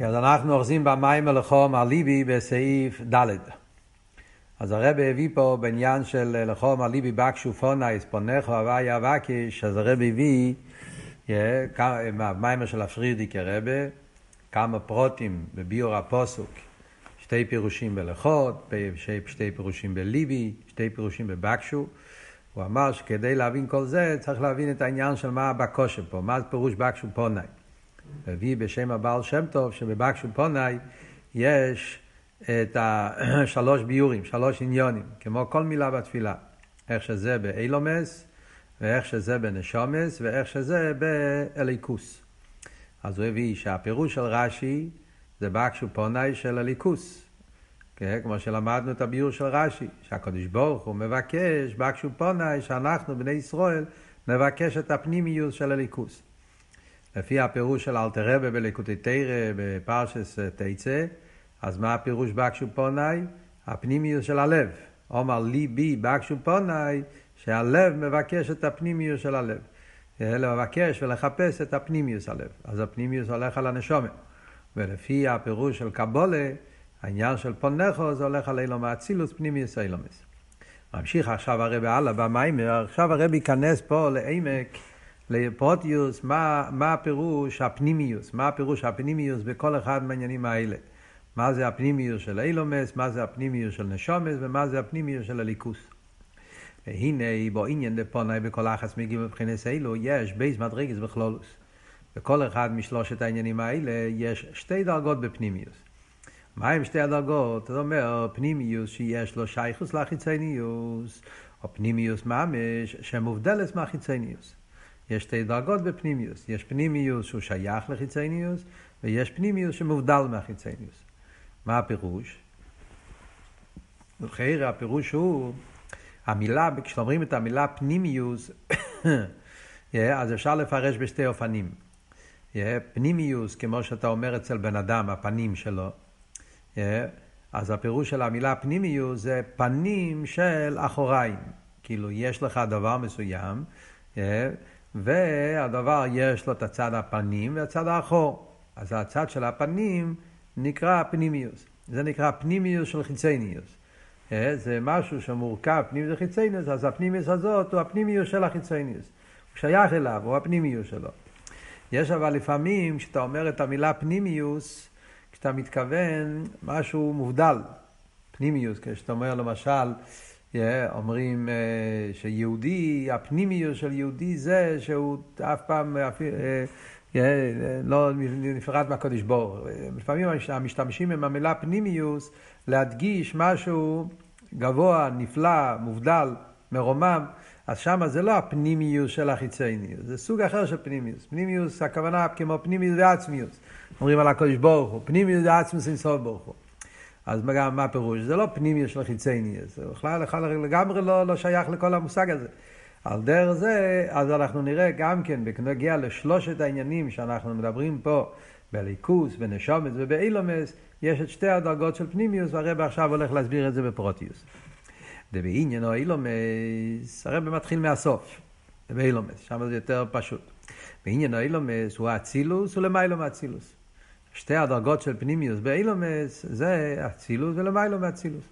אז אנחנו אוחזים במים לחום הליבי בסעיף ד'. אז הרב הביא פה בעניין של לחום הליבי בקשו פונאיס פונך הוואי אבקיש, אז הרב הביא מהמיימר של הפרידיק הרבה, כמה פרוטים בביור הפוסוק, שתי פירושים בלכות, שתי פירושים בליבי, שתי פירושים בבקשו. הוא אמר שכדי להבין כל זה צריך להבין את העניין של מה הבקושה פה, מה פירוש בקשו פונאי. הביא בשם הבעל שם טוב שבבקשו פונאי יש את השלוש ביורים, שלוש עניונים, כמו כל מילה בתפילה. איך שזה באילומס, ואיך שזה בנשומס, ואיך שזה באליקוס. אז הוא הביא שהפירוש של רש"י זה בקשו פונאי של אליקוס. כן, כמו שלמדנו את הביור של רש"י, שהקדוש ברוך הוא מבקש בקשו פונאי שאנחנו בני ישראל נבקש את הפנימיוס של הליכוס. לפי הפירוש של אלתר רבה בליקוטי תרא בפרשס תצא, אז מה הפירוש בקשו פונאי? הפנימיוס של הלב. אומר ליבי בקשו פונאי, שהלב מבקש את הפנימיוס של הלב. לבקש ולחפש את הפנימיוס הלב. אז הפנימיוס הולך על הנשומת. ולפי הפירוש של קבולה, העניין של פונכו זה הולך על אילום האצילוס פנימיוס אילומס. ממשיך עכשיו הרבי הלאה במיימר, עכשיו הרבי ייכנס פה לעמק, לפרוטיוס, מה, מה הפירוש הפנימיוס, מה הפירוש הפנימיוס בכל אחד מהעניינים האלה. מה זה הפנימיוס של אילומס, מה זה הפנימיוס של נשומס ומה זה הפנימיוס של הליכוס. והנה בו עניין דפונאי בכל אחס מגיעים מבחינת אלו, יש בייס מדרגס בכלולוס. בכל אחד משלושת העניינים האלה יש שתי דרגות בפנימיוס. מהם שתי הדרגות? זאת אומרת, פנימיוס שיש לו שייכוס לחיצניוס, או פנימיוס ממש שמובדלת מהחיצניוס. יש שתי דרגות בפנימיוס. יש פנימיוס שהוא שייך לחיצניוס, ויש פנימיוס שמובדל מהחיצניוס. מה הפירוש? חייר הפירוש הוא, המילה, כשאומרים את המילה פנימיוס, אז אפשר לפרש בשתי אופנים. פנימיוס, כמו שאתה אומר אצל בן אדם, הפנים שלו, אז הפירוש של המילה פנימיוס זה פנים של אחוריים. כאילו, יש לך דבר מסוים, והדבר יש לו את הצד הפנים והצד האחור. אז הצד של הפנים נקרא פנימיוס. זה נקרא פנימיוס של חיצניוס. זה משהו שמורכב פנימיוס וחיצניוס, אז הפנימיוס הזאת הוא הפנימיוס של החיצניוס. הוא שייך אליו, הוא הפנימיוס שלו. יש אבל לפעמים, כשאתה אומר את המילה פנימיוס, כשאתה מתכוון משהו מובדל, פנימיוס, כשאתה אומר למשל, אומרים שיהודי, הפנימיוס של יהודי זה שהוא אף פעם לא נפרד מהקודש בור. לפעמים המשתמשים עם המילה פנימיוס להדגיש משהו גבוה, נפלא, מובדל, מרומם. אז שם זה לא הפנימיוס של החיצניוס, זה סוג אחר של פנימיוס. פנימיוס, הכוונה כמו פנימיוס ועצמיוס. אומרים על הקודש ברוך הוא, פנימיוס ועצמיוס אינסוף ברוך הוא. אז גם מה הפירוש? זה לא פנימיוס של חיצניוס, זה בכלל לגמרי לא, לא שייך לכל המושג הזה. על דרך זה, אז אנחנו נראה גם כן, בנגיע לשלושת העניינים שאנחנו מדברים פה, בליכוס, בנשומץ ובאילומס, יש את שתי הדרגות של פנימיוס, והרב עכשיו הולך להסביר את זה בפרוטיוס. ובעניינו אילומס, הרב מתחיל מהסוף, באילומס, שם זה יותר פשוט. בעניינו אילומס הוא האצילוס ולמיילו מאצילוס. שתי הדרגות של פנימיוס באילומס זה אצילוס ולמיילו מאצילוס.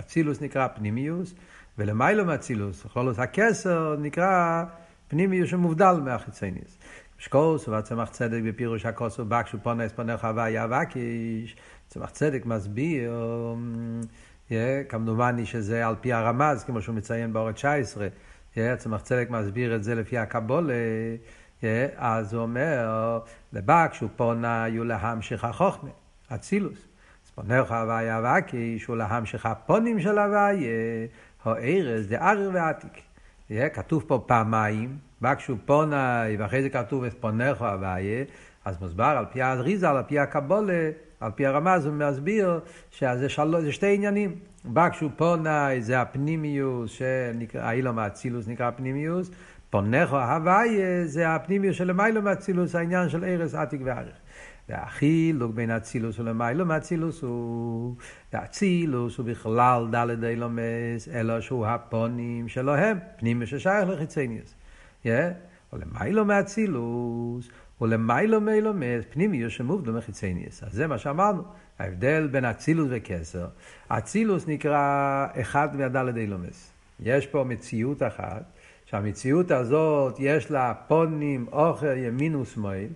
אצילוס נקרא פנימיוס, ולמיילו מאצילוס, חולוס הכסר נקרא פנימיוס שמובדל מהחיצניוס. שקוס ובצמח צדק בפירוש הכוס ובקשו פונס פונך הוויה וקיש. צמח צדק מסביר כמדומני שזה על פי הרמז, כמו שהוא מציין באורת 19. Yeah, צמח צדק מסביר את זה לפי הקבולה. אז הוא אומר, לבקשו פונה יהיו להמשך החוכמה, אצילוס. אז פונך הוויה וקיש הוא להמשך הפונים של הוויה, או ארז דארר ועתיק. כתוב פה פעמיים, בקשו פונה, ואחרי זה כתוב את פונך הוויה, אז מוסבר על פי האריזה, על פי הקבולה, על פי הרמז הוא מסביר שזה של... זה שתי עניינים. בקשו פונאי זה הפנימיוס, שנקרא, אילום האצילוס נקרא פנימיוס, פונכו הוויה זה הפנימיוס של מיילו מאצילוס, העניין של ארז עתיק ואריך. והחילוק בין אצילוס ולמיילו מאצילוס הוא, האצילוס הוא בכלל דלת אילומס, אלא שהוא הפונים שלו הם, ששייך לחיצניוס. Yeah? ולמיילו מאצילוס ולמיילו מיילו מס פנימיוס שמובדל מחיצניאס. אז זה מה שאמרנו, ההבדל בין אצילוס וכסר. אצילוס נקרא אחד מהדלת אילומס. יש פה מציאות אחת, שהמציאות הזאת יש לה פונים, אוכל, ימין ושמאל,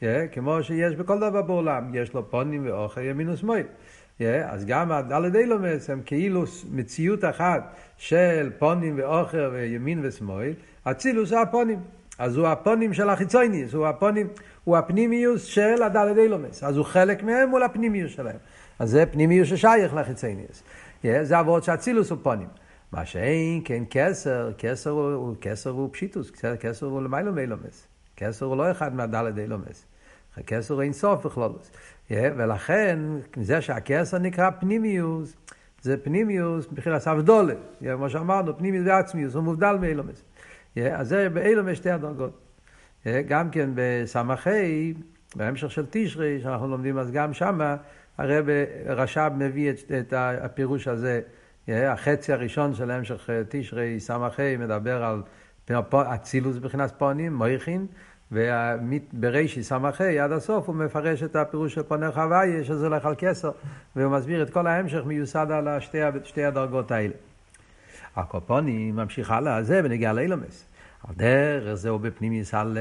yeah, כמו שיש בכל דבר בעולם, יש לו פונים ואוכל, ימין ושמאל. Yeah, אז גם הדלת אילומס הם כאילו מציאות אחת של פונים ואוכל וימין ושמאל, אצילוס זה הפונים. אז הוא הפונים של החיצוניוס, הוא הפונים, הוא הפנימיוס של הדלת אילומס. אז הוא חלק מהם מול הפנימיוס שלהם. אז זה פנימיוס ששייך לחיצוניוס. Yeah, זה עבוד שאצילוס הוא פונים. מה שאין כן כסר, כסר הוא, כסר הוא פשיטוס, כסר הוא למיילו מאילומס. כסר הוא לא אחד מהדלת אילומס. כסר הוא אין סוף בכלולוס. Yeah, ולכן, זה שהכסר נקרא פנימיוס, זה פנימיוס מבחינת אבדולה. כמו שאמרנו, פנימיוס ועצמיוס, הוא מובדל מאילומס. אז זה באילו שתי הדרגות. גם כן בסמ"כי, בהמשך של תשרי, שאנחנו לומדים אז גם שמה, הרב רש"ב מביא את, את הפירוש הזה, החצי הראשון של המשך תשרי, סמ"כי, מדבר על אצילוס מבחינת פונים, מויכין, וברישי סמ"כי עד הסוף הוא מפרש את הפירוש של פונך הוויה, שזה הולך על כסר, והוא מסביר את כל ההמשך מיוסד על שתי, שתי הדרגות האלה. הקופונים ממשיך הלאה, זה בנגיע לאילומס. על דרך זה הוא בפנימיס הלב,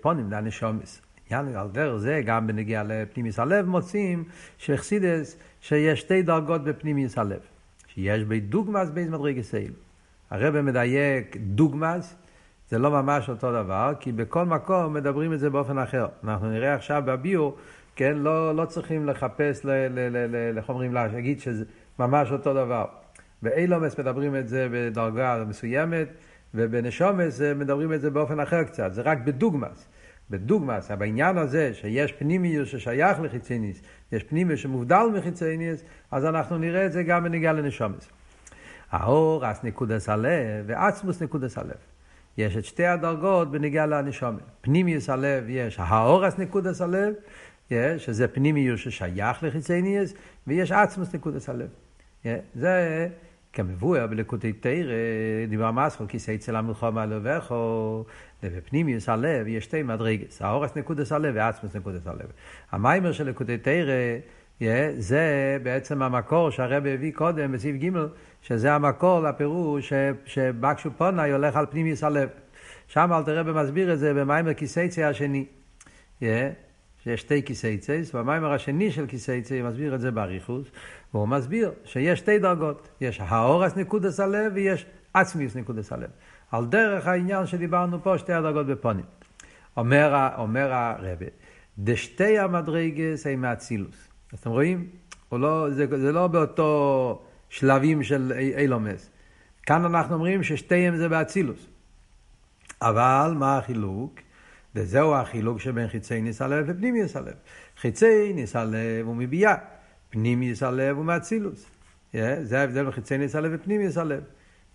פונים לנשומס. על דרך זה גם בנגיע לפנימיס הלב מוצאים שחסידס שיש שתי דרגות בפנימיס הלב. שיש בי דוגמס בי מדרגס אילו. הרב מדייק דוגמס, זה לא ממש אותו דבר, כי בכל מקום מדברים את זה באופן אחר. אנחנו נראה עכשיו בביור, כן, לא, לא צריכים לחפש, איך אומרים, להגיד שזה ממש אותו דבר. באילומס מדברים את זה בדרגה מסוימת, ובנשומס מדברים את זה באופן אחר קצת, זה רק בדוגמס. בדוגמס, בעניין הזה שיש פנימיוס ששייך לחיצניס, יש פנימיוס שמובדל מחיצניס, אז אנחנו נראה את זה גם בנגיעה לנשומס. האור, אס נקודס הלב, ועצמוס נקודס הלב. יש את שתי הדרגות בנגיעה לנשומת. פנימיוס הלב יש האור אס נקודס הלב, שזה פנימיוס ששייך לחיצניס, ויש עצמוס נקודס הלב. זה כמבואר בלקוטי תרא, דיבר מסחו, כיסא אצל המלחמה לבכו, ובפנימיוס הלב יש שתי מדרגס, האורס נקודס הלב ועצמוס נקודס הלב. המיימר של לקוטי תרא, זה בעצם המקור שהרב הביא קודם בסעיף ג', שזה המקור לפירוש שבקשו פונאי הולך על פנימיוס הלב. שם אלתר רבי מסביר את זה במיימר כיסייצי השני. שיש שתי כיסייצייס, והמיימר השני של כיסייצי מסביר את זה באריכוס, והוא מסביר שיש שתי דרגות, יש האורס נקודס הלב ויש עצמיוס נקודס הלב. על דרך העניין שדיברנו פה, שתי הדרגות בפונים. אומר, אומר הרבי, דשתי המדרגס הם מאצילוס. אתם רואים? לא, זה, זה לא באותו שלבים של אילומס. כאן אנחנו אומרים ששתיהם זה באצילוס. אבל מה החילוק? וזהו החילוק שבין חיצי ניס הלב ופנימיוס הלב. חיצי ניס הלב הוא מביאה. פנימיוס הלב הוא מאצילוס. זה ההבדל בין חיצניוס הלב ופנימיוס הלב.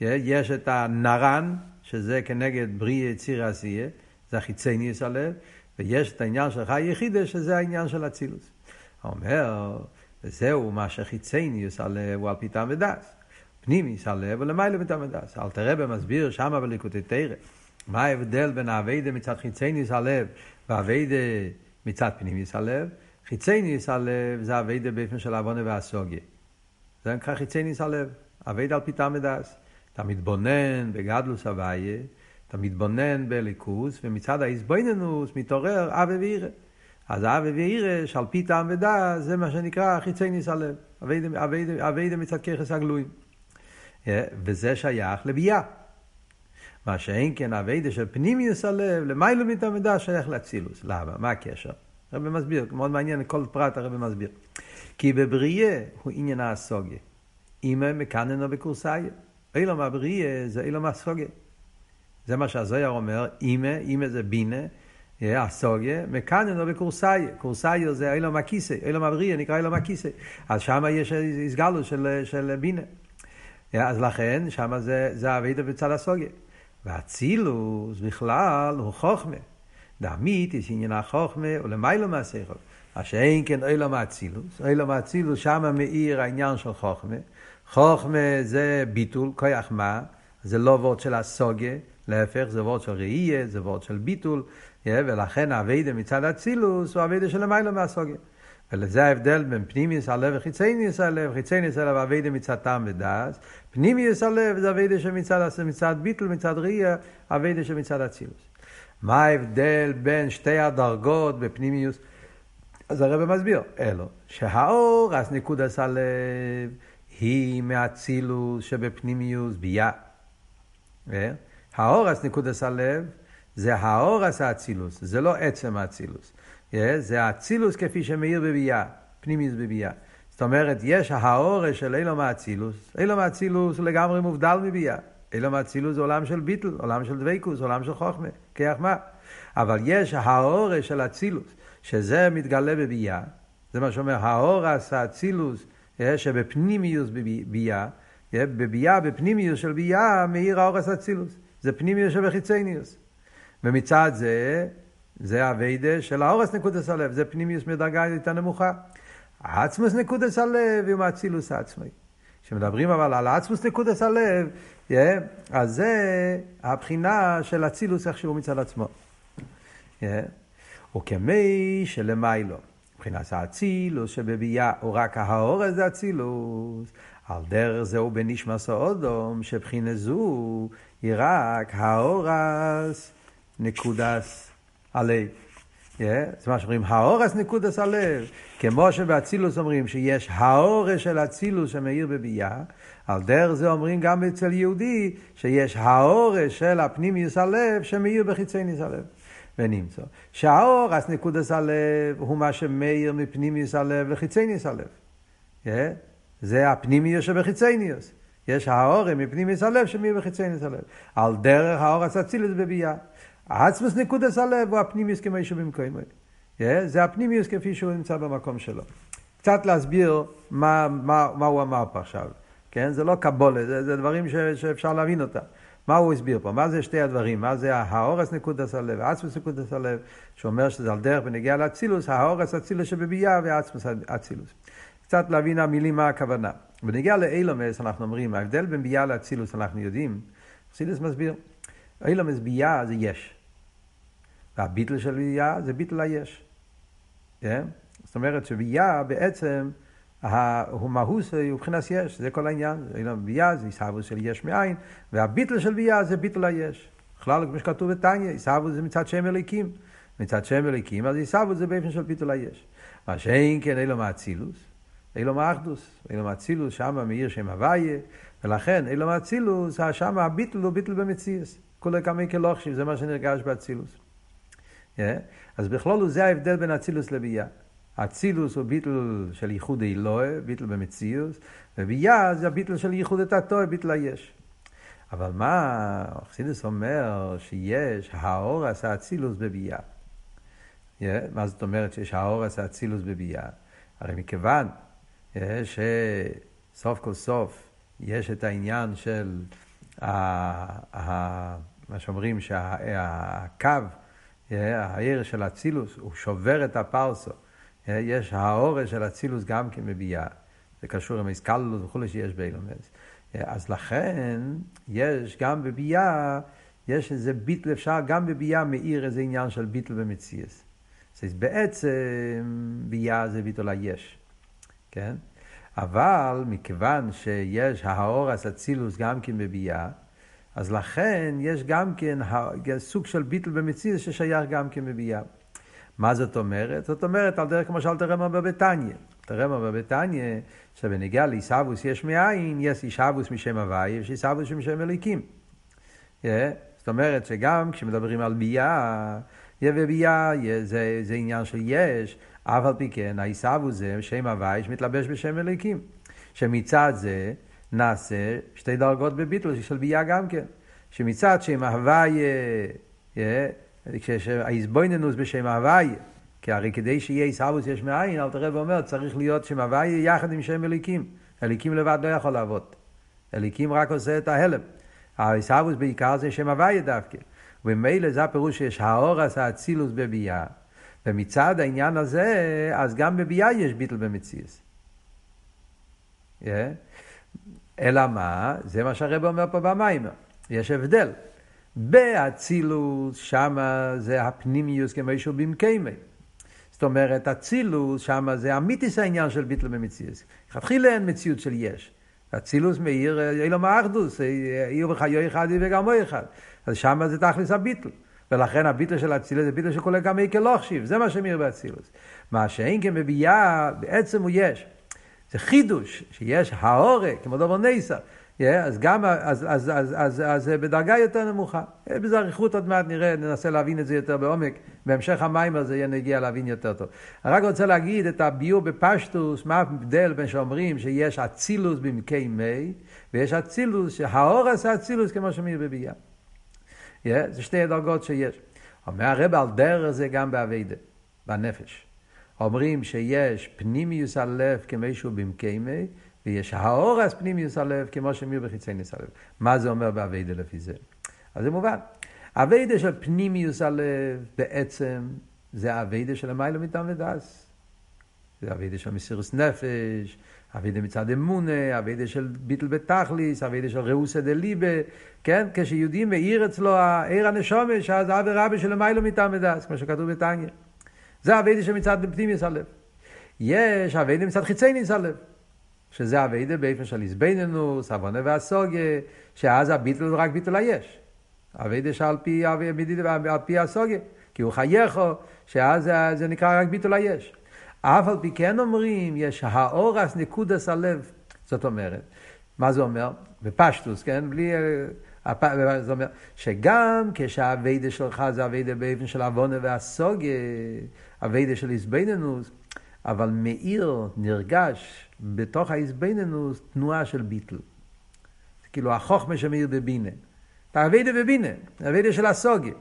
יש את הנרן, שזה כנגד בריא יציר עשייה, זה החיצניוס הלב, ויש את העניין של חי יחידה, שזה העניין של אצילוס. אומר, וזהו מה שחיצניוס הלב הוא על פי טעם ודס. פנימיוס הלב הוא למעלה בטעם ודס. אל תראה במסביר שמה בליקוטי תרא. מה ההבדל בין האביידה מצד חיצניוס הלב והאביידה מצד פנימיוס הלב? חיצייניס הלב זה אביידה באופן של עוונה והסוגיה. זה נקרא חיצייניס הלב, אביידה על פיתה מדס. אתה מתבונן בגדלוס הוויה, אתה מתבונן בליכוס, ומצד האיזבויננוס מתעורר אבי ואירא. אז אבי ואירא שעל פי טעם ודס זה מה שנקרא חיצייניס הלב, אביידה מצד ככס הגלויים. וזה שייך לביאה. מה שאין כן אביידה של פנימיוס הלב, למיילו מתעמדה שייך לאצילוס. למה? מה הקשר? הרב מסביר, מאוד מעניין, כל פרט הרב מסביר. כי בבריאה הוא עניין הסוגיה. אימא מקננו בקורסאיה. אילום הבריאה זה אילום הסוגיה. זה מה שהזויר אומר, אימא, אימא זה בינה, הסוגיה, מקננו בקורסאיה. קורסאיה זה אילום הכיסא, אילום הבריאה נקרא אילום הכיסא. אז שם יש הסגלות של, של בינה. אז לכן, שם זה, זה אבידה בצד הסוגיה. והצילוס בכלל הוא חוכמה. דעמית יש עניין החוכמה ולמיילו מהשכל. אשר אין כן אילום האצילוס, אילום האצילוס שם מאיר העניין של חוכמה. חוכמה זה ביטול, כוח מה, זה לא וורד של הסוגיה, להפך זה וורד של ראייה, זה וורד של ביטול, ולכן האביידה מצד אצילוס הוא אביידה של המיילו מהסוגיה. ולזה ההבדל בין פנימיוס הלב וחיצניוס הלב, חיצניוס הלב אביידה מצד טעם ודעת, פנימיוס הלב זה אביידה שמצד מצד ביטל, מצד ראייה, אביידה שמצד אצילוס. מה ההבדל בין שתי הדרגות בפנימיוס? אז הרב מסביר, אלו, שהאור, אז נקודס הלב, היא מאצילוס שבפנימיוס ביה. האור, אז נקודס הלב, זה האור עשה אצילוס, זה לא עצם האצילוס. זה האצילוס כפי שמאיר בביאה, פנימיוס בביאה. זאת אומרת, יש האורש של אילום האצילוס, אילום האצילוס הוא לגמרי מובדל מביאה. אילום האצילוס זה עולם של ביטל, עולם של דבקוס, עולם של חוכמה, כיח מה. אבל יש האורש של אצילוס, שזה מתגלה בביאה, זה מה שאומר, האורס האצילוס, שבפנימיוס בביאה, בביאה, בפנימיוס של ביאה, מאיר האורס האצילוס. זה פנימיוס שבחיצניוס. ומצד זה, זה הווידה של האורס נקודס הלב, זה פנימיוס מדרגה יותר נמוכה. עצמוס נקודס הלב הוא מאצילוס עצמי. כשמדברים אבל על עצמוס נקודס הלב, yeah, אז זה הבחינה של אצילוס איכשהו מצד עצמו. Yeah. וכמי שלמיילו, מבחינת האצילוס שבביאה הוא רק האורס זה אצילוס, על דרך זהו בנשמס האודום, שבחינה זו היא רק האורס נקודס הלב. Yeah, זה מה שאומרים, האורס נקודס הלב. כמו שבאצילוס אומרים שיש הארוס של אצילוס שמאיר בביאה, על דרך זה אומרים גם אצל יהודי שיש הארוס של הפנימיוס הלב שמאיר בחיצניוס הלב. ונמצא. שהארוס נקודס הלב הוא מה שמאיר מפנימיוס הלב לחיצניוס הלב. זה הפנימיוס שבחיצניוס. יש הארוס מפנימיוס הלב שמאיר בחיצניוס הלב. על דרך הארוס אצילוס בביאה. עצמוס נקודס הלב הוא הפנימיוס כמו שהוא במקומו. זה הפנימיוס כפי שהוא נמצא במקום שלו. קצת להסביר מה, מה, מה הוא אמר פה עכשיו. כן? זה לא קבולה, זה, זה דברים ש, שאפשר להבין אותם. מה הוא הסביר פה? מה זה שתי הדברים? מה זה האורס נקודס הלב, העצמוס נקודס הלב, שאומר שזה על דרך בנגיע לאצילוס, האורס אצילוס שבביאה והעצמוס אצילוס. קצת להבין המילים מה הכוונה. בנגיע לאילומס אנחנו אומרים, ההבדל בין ביאה לאצילוס אנחנו יודעים, אצילוס מסביר, אילומס ביאה זה יש. והביטל של ביאה זה ביטל היש. כן? זאת אומרת שביאה בעצם הוא מהוס הוא מבחינת יש, זה כל העניין. ביאה זה עיסאוווס של יש מאין, והביטל של ביאה זה ביטל היש. בכלל, כמו שכתוב בתניא, עיסאוווס זה מצד שם אליקים. מצד שם אליקים, אז עיסאוווס זה באופן של ביטל היש. מה שאין כן אילו מאצילוס, אילו מאחדוס, אילו מאצילוס, שמה מאיר שם הוויה, ולכן אילו מאצילוס, שמה הביטל הוא ביטל במציאס. כולי כמי כלוכשיב, זה מה שנרגש באצילוס. אז בכלול זה ההבדל בין אצילוס לביאה. אצילוס הוא ביטל של ייחוד אלוהי, ביטל במציאוס, וביאה זה הביטל של ייחוד התתוי, ביטל היש. אבל מה אכסידס אומר שיש האור עשה אצילוס בביאה. מה זאת אומרת שיש האור עשה אצילוס בביאה? הרי מכיוון שסוף כל סוף יש את העניין של מה שאומרים שהקו העיר של אצילוס, הוא שובר את הפרסו. יש האורש של אצילוס גם כן בביאה. זה קשור עם איסקלוס וכולי שיש באילומס. אז לכן, יש גם בביאה, יש איזה ביטל, אפשר גם בביאה מאיר איזה עניין של ביטל במציאס. אז בעצם ביאה זה ביטול היש, כן? אבל מכיוון שיש האורס אצילוס גם כן בביאה, אז לכן יש גם כן סוג של ביטל במציאות ששייך גם כן בביאה. מה זאת אומרת? זאת אומרת, על דרך כמו שאלת רמר בביתניה. תרמר בביתניה, שבנגיע לעיסאוווס יש מאין, יש עיסאוווס משם הוואי, יש עיסאוווס משם אליקים. Yeah, זאת אומרת שגם כשמדברים על ביאה, וביאה זה, זה עניין של יש, אף על פי כן, העיסאוווס זה שם הוואי שמתלבש בשם אליקים. שמצד זה, נעשה שתי דרגות בביטול של ביאה גם כן. שמצד שם הוויה, כשהאיזבויננוס בשם הוויה, כי הרי כדי שיהיה עיסאוווס יש מאין, אל תראה ואומר, צריך להיות שם הוויה יחד עם שם אליקים. אליקים לבד לא יכול לעבוד. אליקים רק עושה את ההלם. העיסאוווס בעיקר זה שם הוויה דווקא. וממילא זה הפירוש שיש האורס האצילוס בביאה. ומצד העניין הזה, אז גם בביאה יש ביטל במציאס. Yeah. אלא מה? זה מה שהרב אומר פה במים. יש הבדל באצילוס, שמה זה הפנימיוס כמו שהוא במקיימי. זאת אומרת, אצילוס, שמה זה אמיתיס העניין של ביטל במציאות. לכתחילה אין מציאות של יש. אצילוס מאיר אילום האחדוס, איר וחיו אחד וגרמו אחד. אז שמה זה תכלס הביטל. ולכן הביטל של אצילוס זה ביטל שכולל גם איקל לוחשיב, זה מה שמאיר באצילוס. מה שאין כמביאה, בעצם הוא יש. זה חידוש, שיש האורה, כמו דבר ניסה. אז גם, אז, אז, אז, אז, אז בדרגה יותר נמוכה. בזה אריכות עוד מעט נראה, ננסה להבין את זה יותר בעומק. בהמשך המים הזה יהיה נגיע להבין יותר טוב. אני רק רוצה להגיד את הביור בפשטוס, מה ההבדל בין שאומרים שיש אצילוס במקי מי, ויש אצילוס, שהאור עשה אצילוס כמו שמיר בביאה. Yeah, זה שתי דרגות שיש. אומר הרב על דרך זה גם באביידה, בנפש. אומרים שיש פנימיוס הלב כמישהו במקיימי, ויש האורס פנימיוס הלב כמו שמיר בחיצייניס הלב. מה זה אומר באביידה לפי זה? אז זה מובן. אביידה של פנימיוס הלב בעצם זה אביידה של המילה מטעם ודס. זה אביידה של מסירוס נפש, אביידה מצד אמונה, אביידה של ביטל בתכליס, אביידה של ראוסא דליבה, כן? כשיהודים מאיר אצלו העיר הנשומש, אז אבי רבי של המילה מטעם ודס, כמו שכתוב בתניא. זה אביידה שמצד פנימיוס הלב. יש אביידה מצד חיצייניס הלב. שזה אביידה באיפן של איזבנינוס, עוונה והסוגיה, שאז הביטול הוא רק ביטול היש. עבודה שעל פי, על פי השגה, כי הוא חייכו, שאז זה, זה נקרא רק ביטול היש. אף על פי כן אומרים, יש הארוס נקודס הלב. זאת אומרת, מה זה אומר? בפשטוס, כן? בלי... זה אומר שגם כשהעבודה שלך זה עבודה באופן של הבנה והשגה, עבודה של התבוננוס, אבל מאיר, נרגש, בתוך ההתבוננוס תנועה של ביטול. זה כאילו החוכמה שמאיר בבינה. האביידה בבינה, האביידה של הסוגיה.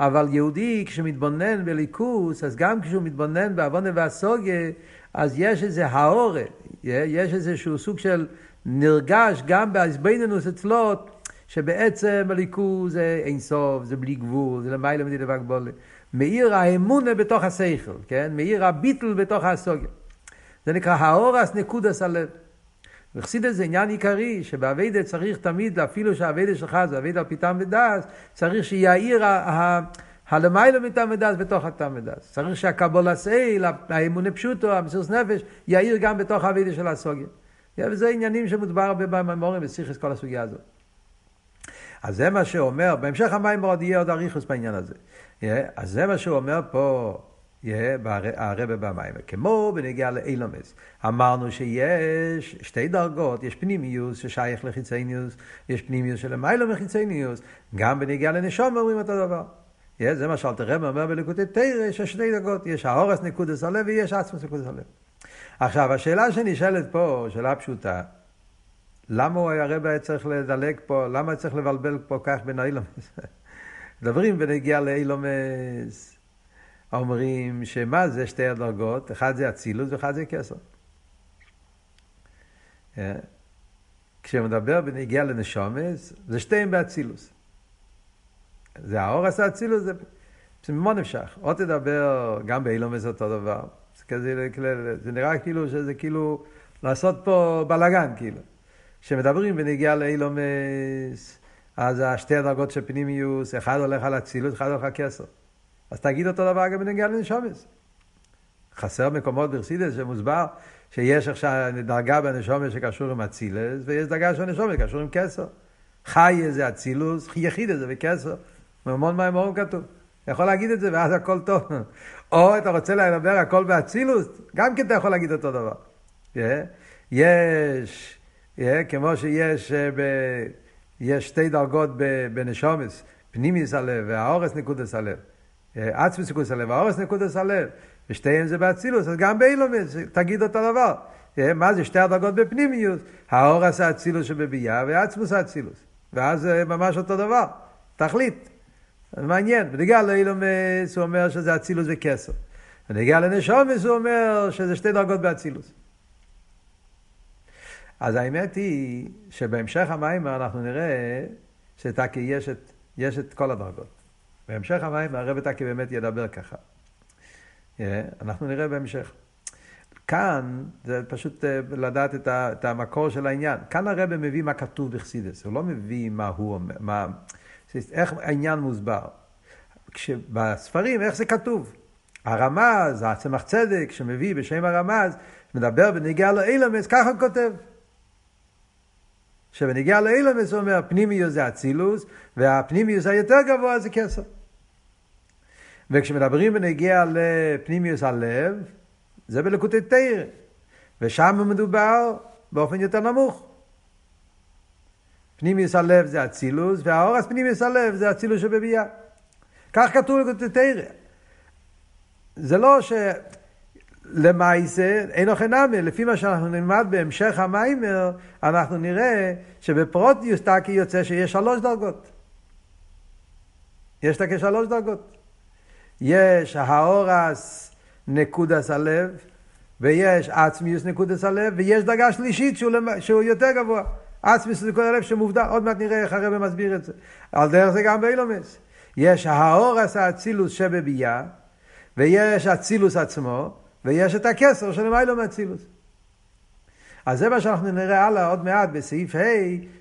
אבל יהודי כשמתבונן בליכוס, אז גם כשהוא מתבונן בעוונה והסוגיה, אז יש איזה האורה, יש איזשהו סוג של נרגש גם באיזבנינוס אצלו, שבעצם הליכוז זה אין סוף, זה בלי גבול, זה למעלה מדידה והגבולה. מאיר האמונה בתוך השכל, כן? מאיר הביטל בתוך הסוגיה. זה נקרא האורס נקודס הלב. וחסידס זה עניין עיקרי, שבאביידה צריך תמיד, אפילו שהאביידה שלך זה אביידה על פי טעם ודס, צריך שיאיר הלמיילא מטעם ודס בתוך הטעם ודס. צריך שהקבולה סייל, האמונה פשוטו, המסירות נפש, יאיר גם בתוך האביידה של הסוגיה. וזה עניינים שמודבר הרבה בממורים בסיכס כל הסוגיה הזאת. אז זה מה שאומר, בהמשך המים עוד יהיה עוד אריכוס בעניין הזה. אז זה מה שהוא אומר פה, הרבה במים. כמו בנגיעה לאילומס. אמרנו שיש שתי דרגות, יש פנימיוס ששייך לחיצניוס, יש פנימיוס של מיילא מחיצניוס, גם בנגיעה לנשום אומרים אותו דבר. זה מה שאלתר רב אומר בלקוטי תרא, יש שתי דרגות, יש האורס נקודס הלב ויש עצמוס נקודס הלב. עכשיו, השאלה שנשאלת פה, שאלה פשוטה, למה הוא הרב היה צריך לדלג פה, למה צריך לבלבל פה כך בין האילומס? מדברים ונגיע לאילומס, אומרים שמה זה שתי הדרגות, אחד זה אצילוס ואחד זה כסר. אה? כשמדבר בנגיע לנשומס, זה שתיהם באצילוס. זה האור עשה אצילוס, זה, זה מאוד נמשך. עוד תדבר גם באילומס אותו דבר. זה, כזה, זה נראה כאילו שזה כאילו לעשות פה בלאגן, כאילו. כשמדברים בנגיעה לאילומס, אז השתי הדרגות של פנימיוס, אחד הולך על אצילות, אחד הולך על כסר. אז תגיד אותו דבר גם בנגיעה לנשומס. חסר מקומות ברסידס שמוסבר שיש עכשיו דרגה בנשומס שקשור עם אצילס, ויש דרגה של נשומס שקשור עם כסר. חי זה אצילוס, יחיד זה וכסר. ממון מים אורים כתוב. יכול להגיד את זה ואז הכל טוב. או אתה רוצה לדבר הכל באצילוס, גם כן אתה יכול להגיד אותו דבר. Yeah. יש כמו שיש אה, ב... יש שתי דרגות בנשומס, פנימיס הלב והאורס נקודס הלב. עצמוס נקודס הלב והאורס נקודס הלב. ושתיהם זה באצילוס, אז גם באילומס, תגיד אותו דבר. מה זה שתי הדרגות בפנימיוס? האורס האצילוס שבביאה ועצמוס האצילוס. ואז זה ממש אותו דבר, תכלית. מעניין, בנגיע לאילומס הוא אומר שזה אצילוס וכסר. בנגיע לנשומס הוא אומר שזה שתי דרגות באצילוס. אז האמת היא שבהמשך המים אנחנו נראה שתקי יש את, את כל הדרגות. בהמשך המים הרב תקי באמת ידבר ככה. אה, אנחנו נראה בהמשך. כאן זה פשוט אה, לדעת את, המקור של העניין. כאן הרב מביא מה כתוב בחסידס, הוא לא מביא מה הוא אומר, מה... איך העניין מוסבר? בספרים, איך זה כתוב? הרמז, הצמח צדק שמביא בשם הרמז, מדבר בנגיעה לאילמס, ככה הוא כותב. שבנגיעה לאילמס הוא אומר, פנימיוס זה אצילוס, והפנימיוס היותר גבוה זה כסר. וכשמדברים בנגיעה לפנימיוס הלב, זה בלקוטי תרא, ושם מדובר באופן יותר נמוך. פנימיוס הלב זה אצילוס, והאורס פנימיוס הלב זה אצילוס שבביאה. כך כתוב בלקוטי תרא. זה לא ש... למעשה, אין אוכל נמי, לפי מה שאנחנו נלמד בהמשך המיימר, אנחנו נראה שבפרוטיוס טקי יוצא שיש שלוש דרגות. יש תקי שלוש דרגות. יש האורס נקודס הלב, ויש עצמיוס נקודס הלב, ויש דרגה שלישית שהוא, למ... שהוא יותר גבוה. עצמיוס נקודס הלב שמובדל, עוד מעט נראה איך הרב מסביר את זה. על דרך זה גם באילומס. יש האורס האצילוס שבביאה, ויש אצילוס עצמו, ויש את הכסר של מיילו מאצילוס. אז זה מה שאנחנו נראה הלאה עוד מעט בסעיף ה',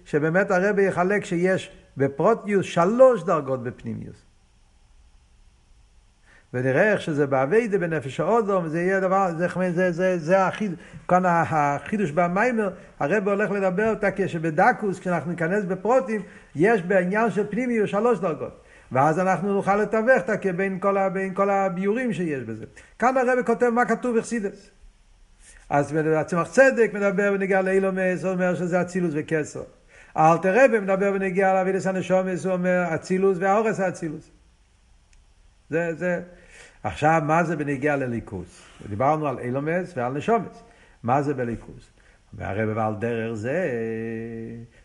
שבאמת הרבי יחלק שיש בפרוטיוס שלוש דרגות בפנימיוס. ונראה איך שזה באביידה בנפש האודום, זה יהיה דבר, זה, זה, זה, זה החיד, כאן החידוש במיימר, הרב הולך לדבר אותה כשבדקוס, כשאנחנו ניכנס בפרוטים, יש בעניין של פנימיוס שלוש דרגות. ואז אנחנו נוכל לתווך אותה בין כל, בין כל הביורים שיש בזה. כאן הרב כותב מה כתוב בחסידס. אז הצמח צדק מדבר בנגיעה לאילומס, אומר שזה אצילוס וכסר. האלתר רבי מדבר בנגיעה לאבידס הנשומס, הוא אומר אצילוס והאורס האצילוס. זה, זה. עכשיו, מה זה בנגיעה לליכוס? דיברנו על אילומס ועל נשומס. מה זה בליכוס? והרב ועל דרך זה,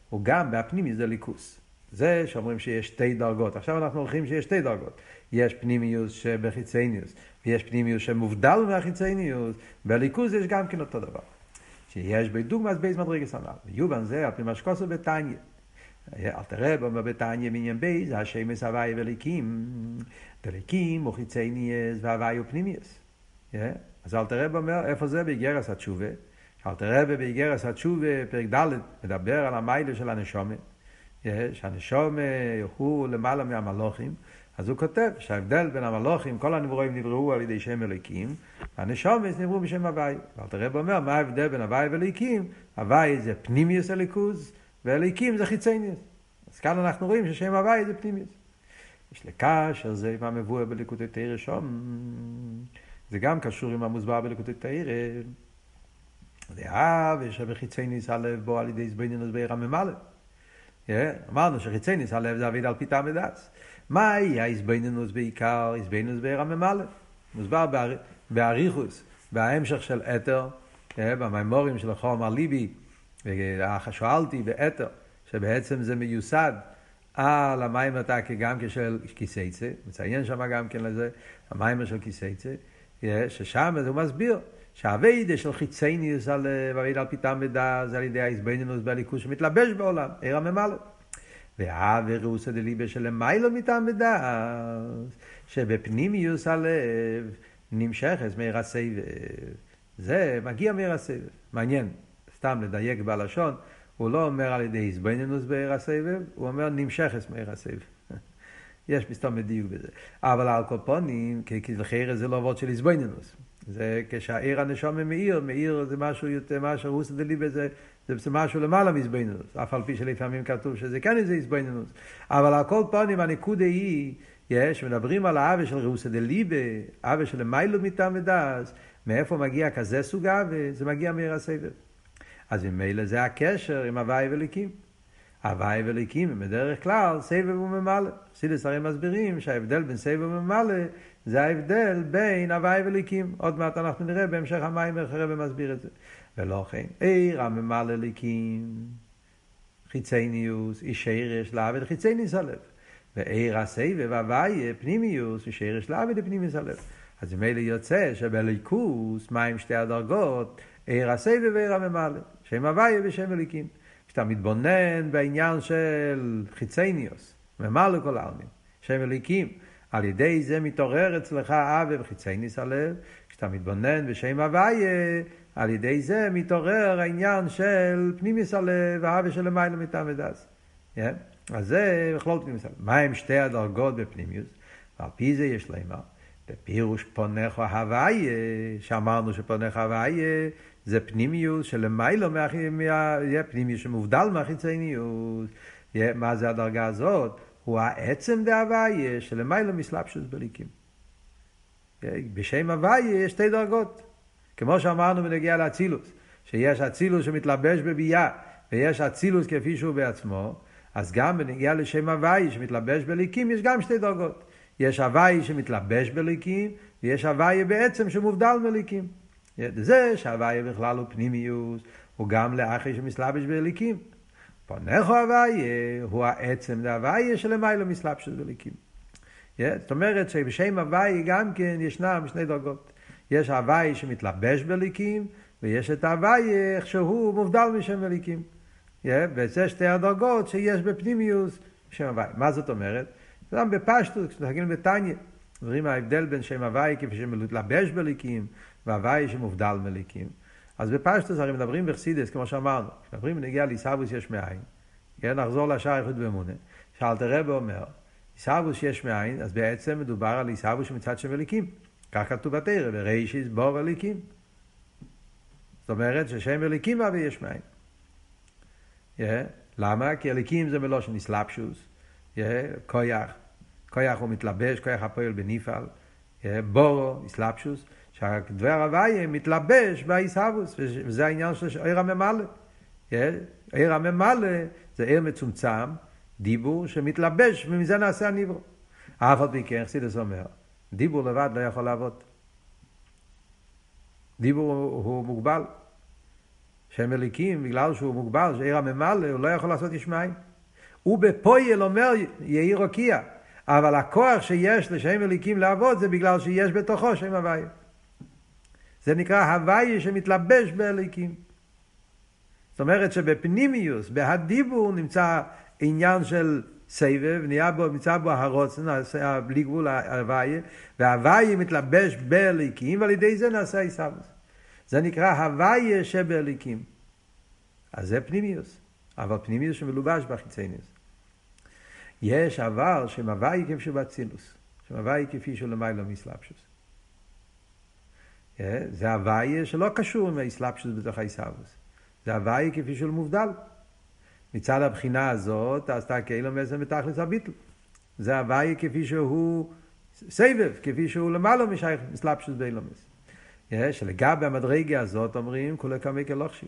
הוא גם בהפנימי זה ליכוס. זה שאומרים שיש שתי דרגות. עכשיו אנחנו הולכים שיש שתי דרגות. יש פנימיוס שבחיצניוס, ויש פנימיוס שמובדל מהחיצניוס, בליכוז יש גם כן אותו דבר. שיש בדוגמאס בייס מדרגס הנ"ל. ויובן זה על פי מה שכוסו בתניא. אל תראה בו בתניא מעניין בייס, השמש הוואי וליקים, דליקים וחיצניוס והוואי ופנימיוס. אז אל תראה בו אומר, איפה זה? באיגרס התשובה. אל תראה באיגרס התשובה, פרק ד', מדבר על המיילה של הנשומת. שהנשום הוא למעלה מהמלוכים, אז הוא כותב שההבדל בין המלוכים, כל הנברואים נבראו על ידי שם אלוקים, והנשומס נבראו בשם הוואי. ואלתר רב אומר, מה ההבדל בין הוואי ואלוקים? הוואי זה פנימיוס אליקוז, ואלוקים זה חיצניוס. אז כאן אנחנו רואים ששם הוואי זה פנימיוס. יש לקשר זה עם המבואר בליקוטי תרא שום, זה גם קשור עם המוסבר בליקוטי תרא. דאב, יש בחיצניוס הלב בו על ידי זבנינוס בעיר הממלא. אמרנו שחיצייניס הלב זה אביד על פי טעם ודס. מהי ההזבנינוס בעיקר? הזבנינוס בעיר הממלא. מוסבר באריכוס, בהמשך של אתר, במימורים של חומר ליבי, שואלתי באתר, שבעצם זה מיוסד על המים התקי גם כשל כיסייצה, מציין שם גם כן לזה, המיימר של כיסייצה, ששם הוא מסביר שהאביידה של חיצייניוס על אביידה על פיתם ודע זה על ידי האיזבנינוס והליכוס שמתלבש בעולם, עיר הממלא. והאווירוס דליבה של מיילו מטעם ודעת, שבפנימיוס הלב נמשכת מעיר הסבב. זה מגיע מעיר הסבב. מעניין, סתם לדייק בלשון, הוא לא אומר על ידי איזבנינוס בעיר הסבב, הוא אומר נמשכת מעיר הסבב. יש מסתום בדיוק בזה. אבל על קופונים, כי לכאורה זה לא עבוד של איזבנינוס. זה כשהעיר הנשום מאיר, מאיר זה משהו יותר, משהו רוסא דליבה זה, זה משהו למעלה מזבנינוס, אף על פי שלפעמים כתוב שזה כן איזה זבנינוס, אבל על כל פנים הנקודה היא, יש, מדברים על האווה של רוסא דליבה, אווה של מיילו מטעם ודס, מאיפה מגיע כזה סוג אווה? זה מגיע מעיר הסבב. אז ממילא זה הקשר עם הוואי וליקים. הוואי וליקים הם בדרך כלל סבב וממלא. חסידס הרי מסבירים שההבדל בין סבב וממלא זה ההבדל בין הוואי וליקים. עוד מעט אנחנו נראה בהמשך המים איך הרב מסביר את זה. ולא כן, עיר הממלא ליקים, חיצניוס, איש שרש לעבד חיצניוס הלב. ועיר הסבב הוואי פנימיוס, איש שרש לעבד פנימיוס הלב. אז ממילא יוצא שבליכוס, מים שתי הדרגות, עיר הסבב ועיר הממלא, שם הוואי ושם אליקים. כשאתה מתבונן בעניין של חיצניוס, ממלא כל העלמין, שם אליקים, על ידי זה מתעורר אצלך אבי וחיצייניס הלב, כשאתה מתבונן בשם הוויה, על ידי זה מתעורר העניין של פנימיס הלב, האבי של למעלה מטעם ודס. Yeah? אז זה בכלול פנימיוס. מה הם שתי הדרגות בפנימיוס? ועל פי זה יש לומר, בפירוש פונך הוויה, שאמרנו שפונך הוויה זה פנימיוס שלמיילו, יהיה פנימיוס שמובדל מהחיצניוס. מה זה הדרגה הזאת? הוא העצם דהוויה שלמיילו מסלבשוס בליקים. בשם הוויה יש שתי דרגות. כמו שאמרנו בנגיע לאצילוס, שיש אצילוס שמתלבש בביאה, ויש אצילוס כפי שהוא בעצמו, אז גם בנגיע לשם הוואי שמתלבש בליקים יש גם שתי דרגות. יש הוואי שמתלבש בליקים, ויש הוואי בעצם שמובדל מליקים. זה שהוואי בכלל הוא פנימיוס, הוא גם לאחרי שמתלבש בליקים. פונך הוואי הוא העצם להוואי שלמיילו מסלבש בליקים. זאת אומרת שבשם הוואי גם כן ישנם שני דרגות. יש הוואי שמתלבש בליקים, ויש את הוואי איך שהוא מובדל משם בליקים. וזה שתי הדרגות שיש בפנימיוס שם הוואי. מה זאת אומרת? גם בפשטוס, כשמסתכלים בתניא, דברים ההבדל בין שם הוואי כפי שמתלבש בליקים, והוואי שמובדל מליקים. אז בפשטוס הרי מדברים בחסידס, כמו שאמרנו, כשמדברים בנגיע לעיסאוווס יש מאין, כן, נחזור לשער איכות באמונה, שאלתר רבי אומר, עיסאוווס יש מאין, אז בעצם מדובר על עיסאוווס שמצד שם מליקים. כך כתוב בתרא, ברישיס בור אליקים. זאת אומרת ששם אליקים אבי יש מאין. Yeah. למה? כי אליקים זה מלושן איסלאפשוס, yeah. כויח, כויח הוא מתלבש, כויח הפועל בניפעל, yeah. בורו, איסלאפשוס, שהדבר הוויה מתלבש באיסהבוס, וזה העניין של עיר הממלא. עיר הממלא זה עיר מצומצם, דיבור שמתלבש, ומזה נעשה הניברו. אף על פי כן, חסידס אומר, דיבור לבד לא יכול לעבוד. דיבור הוא, מוגבל. שם אליקים, בגלל שהוא מוגבל, שעיר הממלא, הוא לא יכול לעשות יש מים. הוא בפויל אומר יהי רוקיע, אבל הכוח שיש לשם אליקים לעבוד זה בגלל שיש בתוכו שם הוויה. זה נקרא הוויה שמתלבש באליקים. זאת אומרת שבפנימיוס, בהדיבור, נמצא עניין של סבב, נהיה בו, נמצא בו הרוצן, בלי גבול ההוויה, וההוויה מתלבש באליקים, ועל ידי זה נעשה עיסאוויס. זה נקרא הוויה שבאליקים. אז זה פנימיוס, אבל פנימיוס שמלובש בחיצניוס. יש אבל שם הוויה כפי שבאצילוס, שם הוויה כפי למעלה מסלבשוס. זה הוויה שלא קשור עם האסלאפשוס בתוך העיסאוויס. זה הוויה כפי שהוא מובדל. מצד הבחינה הזאת, אז אתה כאילו מזם בתכלס הביטל. זה הוויה כפי שהוא סבב, כפי שהוא למעלה משייך מסלבשוס באילומס. שלגבי המדרגה הזאת אומרים כולי כמי כלוכשי.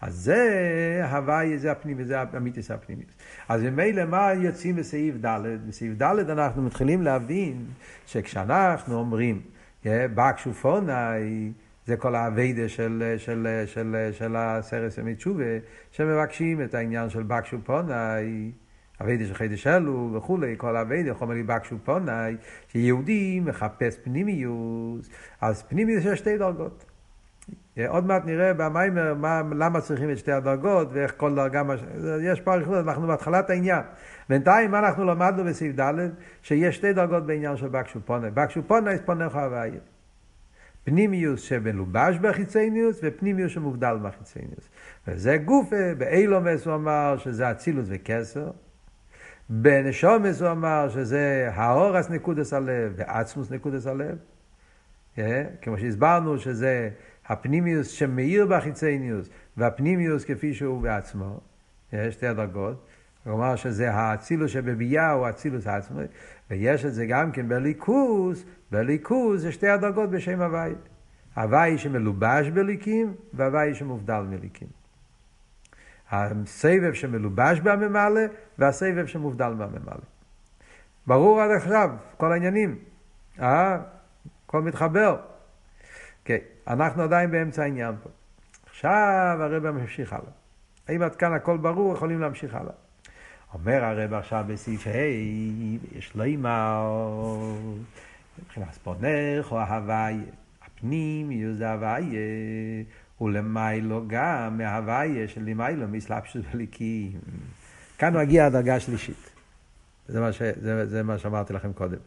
אז זה הוויה, זה הפנימי, זה המיתוס הפנימי. אז ממילא מה יוצאים בסעיף ד'? בסעיף ד' אנחנו מתחילים להבין שכשאנחנו אומרים בקשופונאי זה כל האביידה של, של, של, של, הסרס ימי תשובה, שמבקשים את העניין של בקשו פונאי, אביידה של חידש אלו וכולי, כל האביידה, חומר לי בקשו פונאי, שיהודי מחפש פנימיוס, אז פנימיוס יש שתי דרגות. עוד מעט נראה במיימר מה, למה צריכים את שתי הדרגות ואיך כל דרגה, מש... יש פה אריכות, אנחנו בהתחלת העניין. בינתיים מה אנחנו למדנו בסעיף ד' שיש שתי דרגות בעניין של בקשו פונאי. בקשו פונאי זה פונאי חוויה. פנימיוס שמלובש בחיצניוס ופנימיוס שמובדל בחיצניוס. וזה גופה, באילומס הוא אמר שזה אצילוס וקסר. בנשומס הוא אמר שזה האורס נקודס הלב ועצמוס נקודס הלב. כמו שהסברנו שזה הפנימיוס שמאיר בחיצניוס והפנימיוס כפי שהוא בעצמו. שתי הדרגות. אמר שזה האצילוס שבביאה הוא האצילוס עצמו, ויש את זה גם כן בליכוס, בליכוס זה שתי הדרגות בשם הוואי. הוואי שמלובש בליקים והוואי שמובדל מליקים. הסבב שמלובש בממלא והסבב שמובדל בממלא. ברור עד עכשיו, כל העניינים. אה? הכל מתחבר. אנחנו עדיין באמצע העניין פה. עכשיו הרב ממשיך הלאה. האם עד כאן הכל ברור, יכולים להמשיך הלאה. אומר הרב עכשיו בסעיף ה', יש לו אימא, מבחינת ספונך או ההוואי, הפנים יהיו זה הוואי, ולמיילו גם מההוואי של למיילו מסלבשוס וליקים. כאן מגיעה הדרגה השלישית. זה מה, ש, זה, זה מה שאמרתי לכם קודם.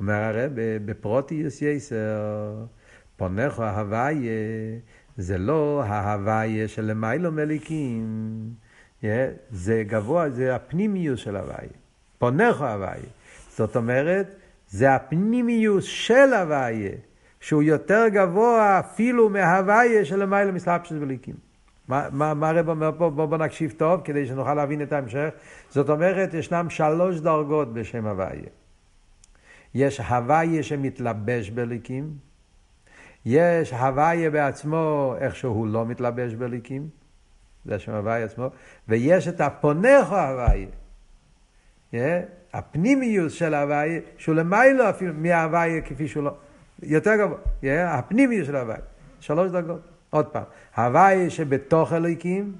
אומר הרב, בפרוטיוס יסר, פונך או ההוואי, זה לא ההוואי של למיילו מליקים. זה גבוה, זה הפנימיוס של הוויה. פונך הוויה. זאת אומרת, זה הפנימיוס של הוויה, שהוא יותר גבוה אפילו מההוויה של למעלה מסלבשת וליקים. מה, מה, מה הרב אומר פה? בואו בוא נקשיב טוב כדי שנוכל להבין את ההמשך. זאת אומרת, ישנם שלוש דרגות בשם הוויה. יש הוויה שמתלבש בליקים, יש הוויה בעצמו איך שהוא לא מתלבש בליקים, זה השם הוויה עצמו, ויש את הפונכו הוויה. Yeah, הפנימיוס של ההוויה, שהוא למיילו אפילו מההוויה כפי שהוא לא, יותר גבוה, yeah, הפנימיוס של ההוויה, שלוש דרגות. עוד פעם, הוויה שבתוך הליקים,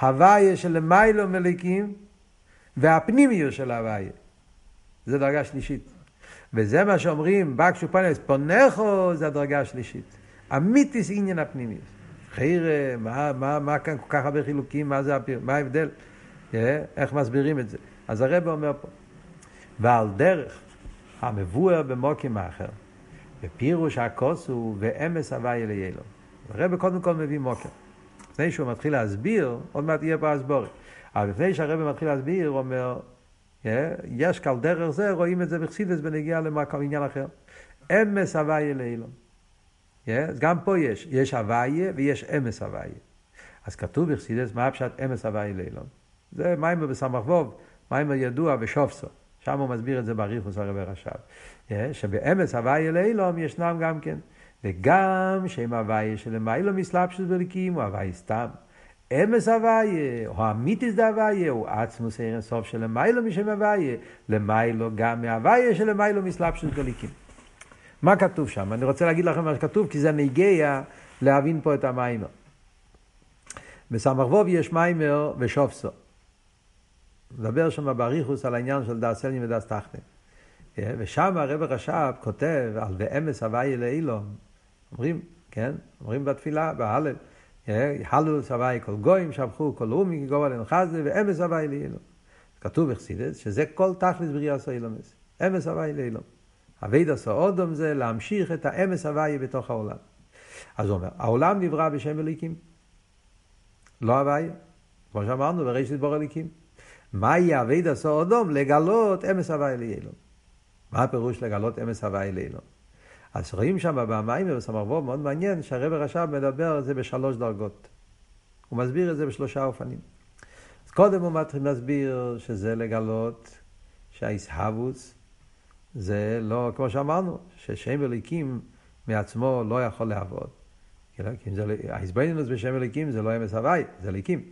הוויה שלמיילו מליקים, והפנימיוס של ההוויה. זה דרגה שלישית. וזה מה שאומרים, בקשו פנס, פונכו זה הדרגה השלישית. אמיתיס עניין הפנימיוס. חיירה, מה, מה, מה כאן כל כך הרבה חילוקים, מה זה, מה ההבדל? איך מסבירים את זה? אז הרב אומר פה, ועל דרך המבואר במוקים האחר, ופירוש הכוס הוא ואמס הוויה ליילו. הרב קודם כל מביא מוקר. לפני שהוא מתחיל להסביר, עוד מעט יהיה פה הסבורת. אבל לפני שהרב מתחיל להסביר, הוא אומר, יש כעל דרך זה, רואים את זה בחסידס בנגיעה לעניין אחר. אמס הוויה לאילון. אז גם פה יש, יש הוויה ויש אמס הוויה. אז כתוב בחסידס, מה הפשט אמס הוויה לאילון? זה מיימר בסמ"ך ווב, מיימר ידוע ושופסו. שם הוא מסביר את זה באריכוס הרבי רש"ב. שבאמס הוויה לאילום ישנם גם כן. וגם שם הוויה שלמיילו מסלבשוס בליקים הוא הוויה סתם. אמס הוויה, או אמיתיס דהוויה, הוא עצמוס ערן סוף של למיילו משם הוויה, למיילו גם מהוויה של למיילו מסלבשוס בליקים. מה כתוב שם? אני רוצה להגיד לכם מה שכתוב, כי זה נגיע להבין פה את המיימר. בסמ"ך ווב יש מיימר ושופסו. מדבר שם באריכוס על העניין של דס סלנים ודס תחתן. ושם הרב רש"ב כותב על ואמס הוויה לאילון. אומרים, כן? אומרים בתפילה, בהלל. הלו סבי כל גויים, שבחו כל אומי, גובה לנחזה, ואמס הווי לאילום. כתוב בחסידס, שזה כל תכלס בריאה סוילומס. אמס הווי לאילום. אבייד עשו אודום זה להמשיך את האמס הווי בתוך העולם. אז הוא אומר, העולם נברא בשם אליקים. לא הווי, כמו שאמרנו, בראשית בור אליקים. מהי אבייד עשו אודום? לגלות אמס הווי לאילום. מה הפירוש לגלות אמס הווי לאילום? אז רואים שם במים ובסמרבו מאוד מעניין שהרב הרש"ב מדבר על זה בשלוש דרגות. הוא מסביר את זה בשלושה אופנים. אז קודם הוא מתחיל להסביר שזה לגלות שהאיסהבוס זה לא, כמו שאמרנו, ששם אליקים מעצמו לא יכול לעבוד. כי זה, ההתבוננות בשם אליקים זה לא אמס הוואי, זה אליקים.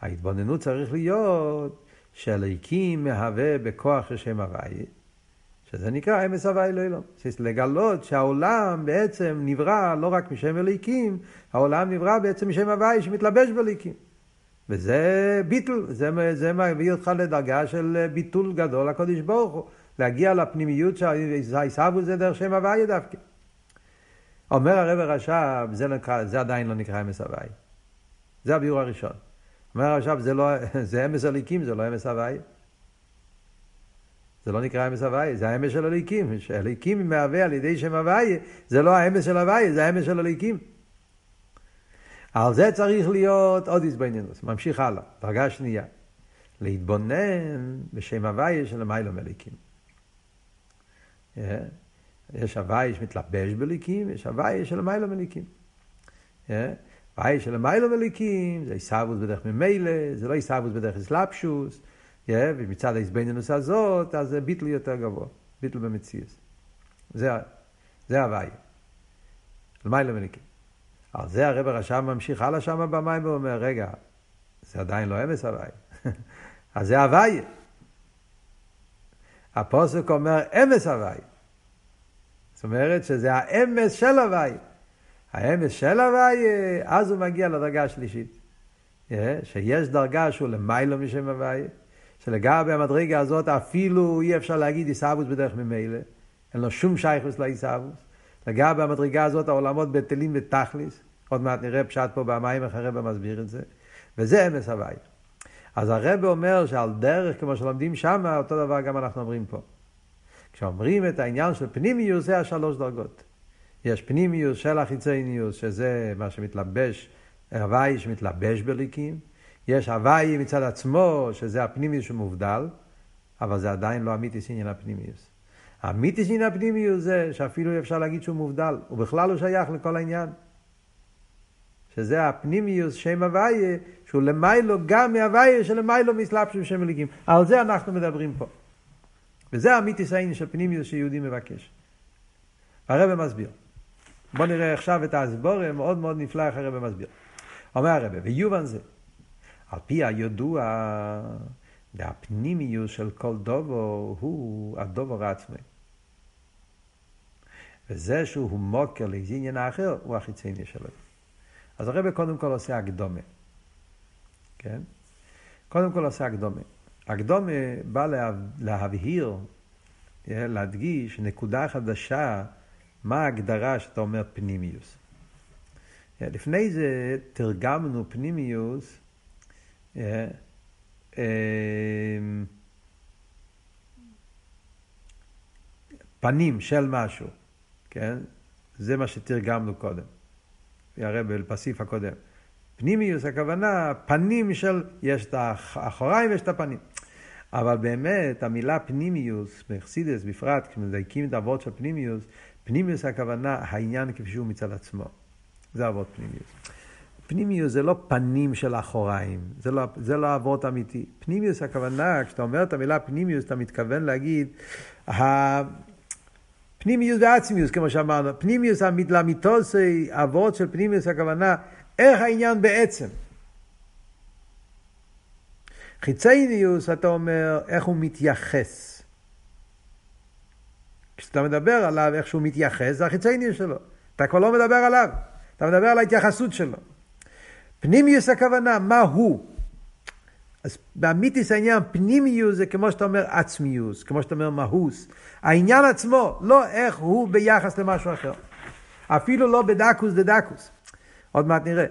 ההתבוננות צריך להיות שאליקים מהווה בכוח של שם הוואי. שזה נקרא אמס הווי לאילום. לגלות שהעולם בעצם נברא לא רק משם אליקים, העולם נברא בעצם משם הווי שמתלבש באליקים. וזה ביטול, זה, זה מביא אותך לדרגה של ביטול גדול לקודש ברוך הוא, להגיע לפנימיות שהעיסבו זה דרך שם הווי דווקא. אומר הרב הרש"ב, זה, זה עדיין לא נקרא אמס הווי. זה הביאור הראשון. אומר הרש"ב, זה, לא, זה אמס אליקים, זה לא אמס הווי. זה לא נקרא אמס הוויה, זה האמס של הליקים. שהליקים מהווה על ידי שם הוויה, זה לא האמס של הוויה, זה האמס של הליקים. על זה צריך להיות עוד איזבנינוס. ממשיך הלאה, דרגה שנייה. להתבונן בשם הוויה של המיילו מליקים. יש הוויה שמתלבש בליקים, יש הוויה של המיילו מליקים. הוויה של המיילו מליקים, זה עיסאוווס בדרך ממילא, זה לא עיסאוווס בדרך אסלאפשוס. Yeah, ומצד ההזבנינוס הזאת, אז ביטל יותר גבוה, ביטל במציאס. זה, זה הוואי. למעלה מניקים. על זה הרב הרשם ממשיך הלאה שם במים ואומר, רגע, זה עדיין לא אמס הוואי. אז זה הוואי. הפוסק אומר אמס הוואי. זאת אומרת שזה האמס של הוואי. האמס של הוואי, אז הוא מגיע לדרגה השלישית. שיש דרגה שהוא למיילו משם הוואי. שלגבי המדרגה הזאת אפילו אי אפשר להגיד עיסאוווס בדרך ממילא, אין לו שום שייכוס לעיסאוווס. לגבי המדרגה הזאת העולמות בטלים ותכליס, עוד מעט נראה פשט פה במים איך הרב מסביר את זה, וזה אמס הוואי. אז הרב אומר שעל דרך כמו שלומדים שם, אותו דבר גם אנחנו אומרים פה. כשאומרים את העניין של פנימיוס זה השלוש דרגות. יש פנימיוס של החיצוניוס, שזה מה שמתלבש, הוואי שמתלבש בליקים, יש הוואי מצד עצמו, שזה הפנימיוס שמובדל, אבל זה עדיין לא אמיתיס עניין הפנימיוס. אמיתיס עניין הפנימיוס זה שאפילו אפשר להגיד שהוא מובדל, הוא בכלל לא שייך לכל העניין. שזה הפנימיוס שם הוויה, שהוא למיילו גם מהוויה שלמיילו מסלבשו שם אליקים. על זה אנחנו מדברים פה. וזה האמיתיס העניין של פנימיוס שיהודי מבקש. הרב מסביר. בואו נראה עכשיו את ההסבורה, מאוד מאוד נפלא איך הרב מסביר. אומר הרב, ויובן זה, על פי הידוע, והפנימיוס של כל דובו הוא הדובור עצמי. וזה שהוא מוקר לאיזה עניין האחר, הוא החיצייני שלו. אז הרב קודם כל עושה הקדומה. כן? קודם כל עושה הקדומה. הקדומה בא להבהיר, להדגיש נקודה חדשה, מה ההגדרה שאתה אומר פנימיוס. לפני זה תרגמנו פנימיוס אה, אה, פנים של משהו, כן? זה מה שתרגמנו קודם. הרב בפסיף הקודם. פנימיוס הכוונה פנים של, יש את האחוריים ויש את הפנים. אבל באמת המילה פנימיוס, בחסידס בפרט, כשמדייקים את האבות של פנימיוס, פנימיוס הכוונה העניין כפי שהוא מצד עצמו. זה אבות פנימיוס. פנימיוס זה לא פנים של אחוריים, זה לא, זה לא אבות אמיתי. פנימיוס הכוונה, כשאתה אומר את המילה פנימיוס, אתה מתכוון להגיד, פנימיוס ועצמיוס, כמו שאמרנו, פנימיוס לאמיתוסי, אבות של פנימיוס הכוונה, איך העניין בעצם. חיצייניוס, אתה אומר, איך הוא מתייחס. כשאתה מדבר עליו, איך שהוא מתייחס, זה החיצייניוס שלו. אתה כבר לא מדבר עליו, אתה מדבר על ההתייחסות שלו. פנימיוס הכוונה, מה הוא? אז באמיתיס העניין פנימיוס זה כמו שאתה אומר עצמיוס, כמו שאתה אומר מהוס. העניין עצמו, לא איך הוא ביחס למשהו אחר. אפילו לא בדקוס דדקוס. עוד מעט נראה.